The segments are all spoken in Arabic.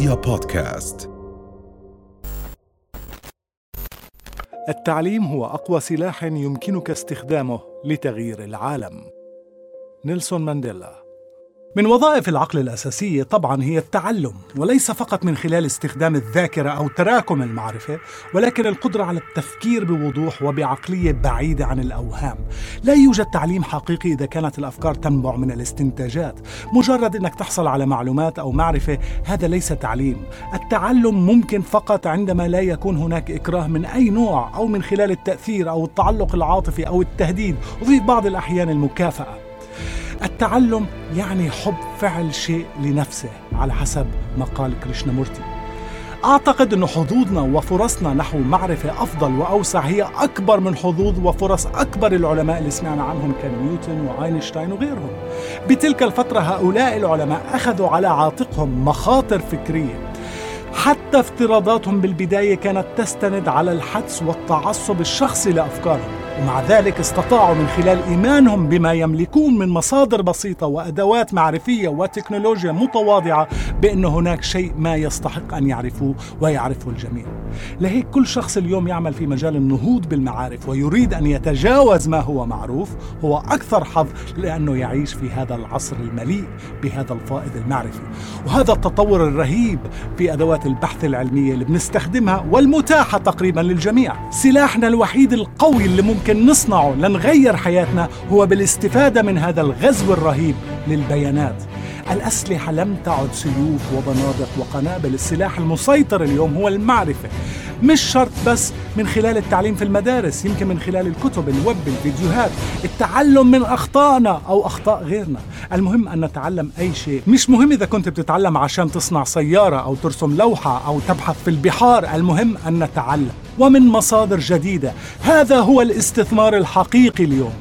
رؤيا بودكاست. التعليم هو أقوى سلاح يمكنك استخدامه لتغيير العالم. نيلسون مانديلا من وظائف العقل الأساسية طبعا هي التعلم وليس فقط من خلال استخدام الذاكرة أو تراكم المعرفة ولكن القدرة على التفكير بوضوح وبعقلية بعيدة عن الأوهام. لا يوجد تعليم حقيقي إذا كانت الأفكار تنبع من الاستنتاجات. مجرد أنك تحصل على معلومات أو معرفة هذا ليس تعليم. التعلم ممكن فقط عندما لا يكون هناك إكراه من أي نوع أو من خلال التأثير أو التعلق العاطفي أو التهديد. وفي بعض الأحيان المكافأة. التعلم يعني حب فعل شيء لنفسه على حسب ما قال كريشنامورتي. أعتقد أن حظوظنا وفرصنا نحو معرفة أفضل وأوسع هي أكبر من حظوظ وفرص أكبر العلماء اللي سمعنا عنهم كنيوتن وأينشتاين وغيرهم. بتلك الفترة هؤلاء العلماء أخذوا على عاتقهم مخاطر فكرية. حتى افتراضاتهم بالبداية كانت تستند على الحدس والتعصب الشخصي لأفكارهم. ومع ذلك استطاعوا من خلال إيمانهم بما يملكون من مصادر بسيطة وأدوات معرفية وتكنولوجيا متواضعة بأن هناك شيء ما يستحق أن يعرفوه ويعرفه الجميع. لهيك كل شخص اليوم يعمل في مجال النهوض بالمعارف ويريد أن يتجاوز ما هو معروف هو أكثر حظ لأنه يعيش في هذا العصر المليء بهذا الفائض المعرفي. وهذا التطور الرهيب في أدوات البحث العلمية اللي بنستخدمها والمتاحة تقريبا للجميع. سلاحنا الوحيد القوي اللي ممكن ممكن نصنعه لنغير حياتنا هو بالاستفادة من هذا الغزو الرهيب للبيانات. الأسلحة لم تعد سيوف وبنادق وقنابل. السلاح المسيطر اليوم هو المعرفة. مش شرط بس من خلال التعليم في المدارس يمكن من خلال الكتب الويب الفيديوهات. التعلم من أخطائنا أو أخطاء غيرنا. المهم أن نتعلم أي شيء. مش مهم إذا كنت بتتعلم عشان تصنع سيارة أو ترسم لوحة أو تبحث في البحار. المهم أن نتعلم. ومن مصادر جديدة. هذا هو الاستثمار الحقيقي اليوم.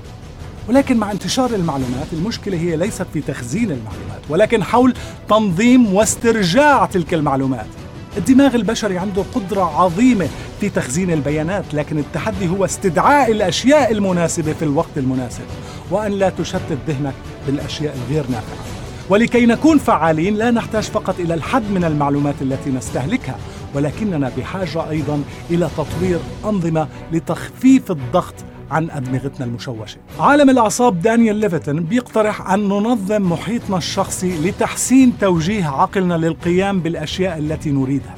ولكن مع انتشار المعلومات المشكلة هي ليست في تخزين المعلومات ولكن حول تنظيم واسترجاع تلك المعلومات. الدماغ البشري عنده قدرة عظيمة في تخزين البيانات لكن التحدي هو استدعاء الأشياء المناسبة في الوقت المناسب وأن لا تشتت ذهنك بالأشياء الغير نافعة. ولكي نكون فعالين لا نحتاج فقط إلى الحد من المعلومات التي نستهلكها ولكننا بحاجة أيضا إلى تطوير أنظمة لتخفيف الضغط عن أدمغتنا المشوشة. عالم الأعصاب دانيال ليفتن بيقترح أن ننظم محيطنا الشخصي لتحسين توجيه عقلنا للقيام بالأشياء التي نريدها.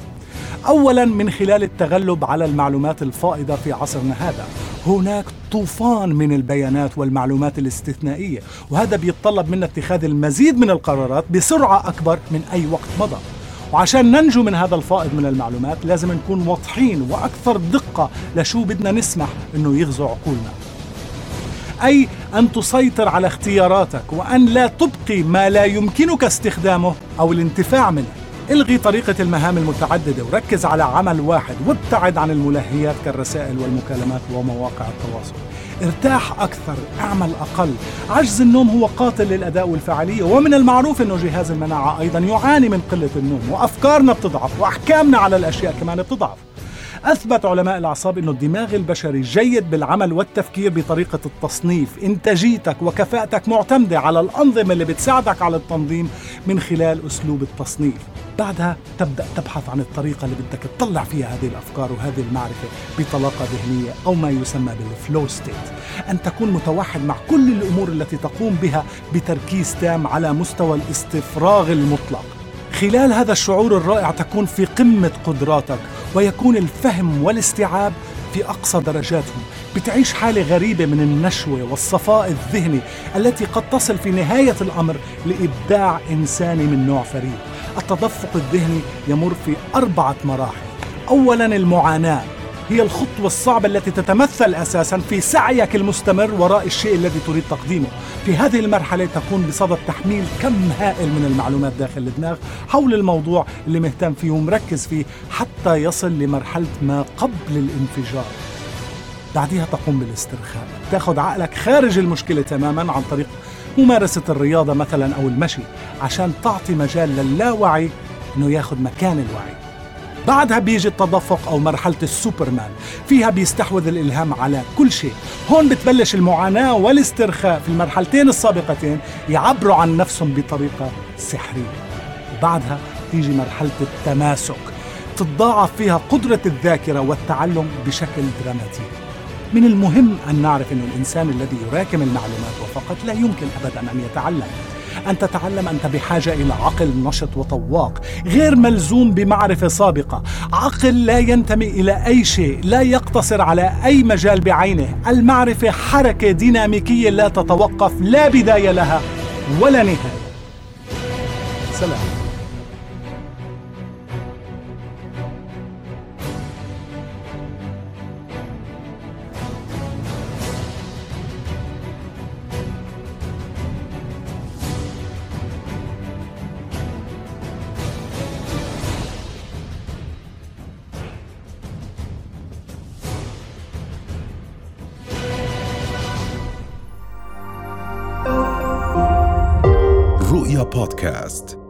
اولا من خلال التغلب على المعلومات الفائضة في عصرنا هذا هناك طوفان من البيانات والمعلومات الاستثنائية وهذا بيتطلب منا اتخاذ المزيد من القرارات بسرعة أكبر من أي وقت مضى. وعشان ننجو من هذا الفائض من المعلومات لازم نكون واضحين وأكثر دقة لشو بدنا نسمح إنه يغزو عقولنا. أي أن تسيطر على اختياراتك وأن لا تبقي ما لا يمكنك استخدامه أو الانتفاع منه. إلغي طريقة المهام المتعددة وركز على عمل واحد وابتعد عن الملهيات كالرسائل والمكالمات ومواقع التواصل. ارتاح أكثر اعمل أقل. عجز النوم هو قاتل للأداء والفعالية ومن المعروف أنه جهاز المناعة أيضا يعاني من قلة النوم وأفكارنا بتضعف وأحكامنا على الأشياء كمان بتضعف. أثبت علماء الأعصاب أن الدماغ البشري جيد بالعمل والتفكير بطريقة التصنيف. إنتاجيتك وكفاءتك معتمدة على الأنظمة اللي بتساعدك على التنظيم من خلال أسلوب التصنيف. بعدها تبدأ تبحث عن الطريقة اللي بدك تطلع فيها هذه الأفكار وهذه المعرفة بطلاقة ذهنية أو ما يسمى بال flow state. أن تكون متوحد مع كل الأمور التي تقوم بها بتركيز تام على مستوى الاستفراغ المطلق. خلال هذا الشعور الرائع تكون في قمة قدراتك ويكون الفهم والاستيعاب في أقصى درجاتهم بتعيش حالة غريبة من النشوة والصفاء الذهني التي قد تصل في نهاية الأمر لإبداع إنساني من نوع فريد. التدفق الذهني يمر في أربعة مراحل. أولا المعاناة. هي الخطوة الصعبة التي تتمثل أساسا في سعيك المستمر وراء الشيء الذي تريد تقديمه. في هذه المرحلة تكون بصدد تحميل كم هائل من المعلومات داخل الدماغ حول الموضوع اللي مهتم فيه ومركز فيه حتى يصل لمرحلة ما قبل الانفجار. بعدها تقوم بالاسترخاء. تأخذ عقلك خارج المشكلة تماما عن طريق ممارسة الرياضة مثلا أو المشي عشان تعطي مجال للاوعي أنه ياخذ مكان الوعي. بعدها بيجي التدفق أو مرحلة السوبرمان. فيها بيستحوذ الإلهام على كل شيء. هون بتبلش المعاناة والاسترخاء في المرحلتين السابقتين يعبروا عن نفسهم بطريقة سحرية. وبعدها تيجي مرحلة التماسك. تتضاعف فيها قدرة الذاكرة والتعلم بشكل دراماتيكي من المهم أن نعرف أن الإنسان الذي يراكم المعلومات وفقط لا يمكن أبدا أن يتعلم. أن تتعلم أنت بحاجة إلى عقل نشط وطواق غير ملزوم بمعرفة سابقة. عقل لا ينتمي إلى أي شيء لا يقتصر على أي مجال بعينه. المعرفة حركة ديناميكية لا تتوقف لا بداية لها ولا نهاية. سلام. رؤيا بودكاست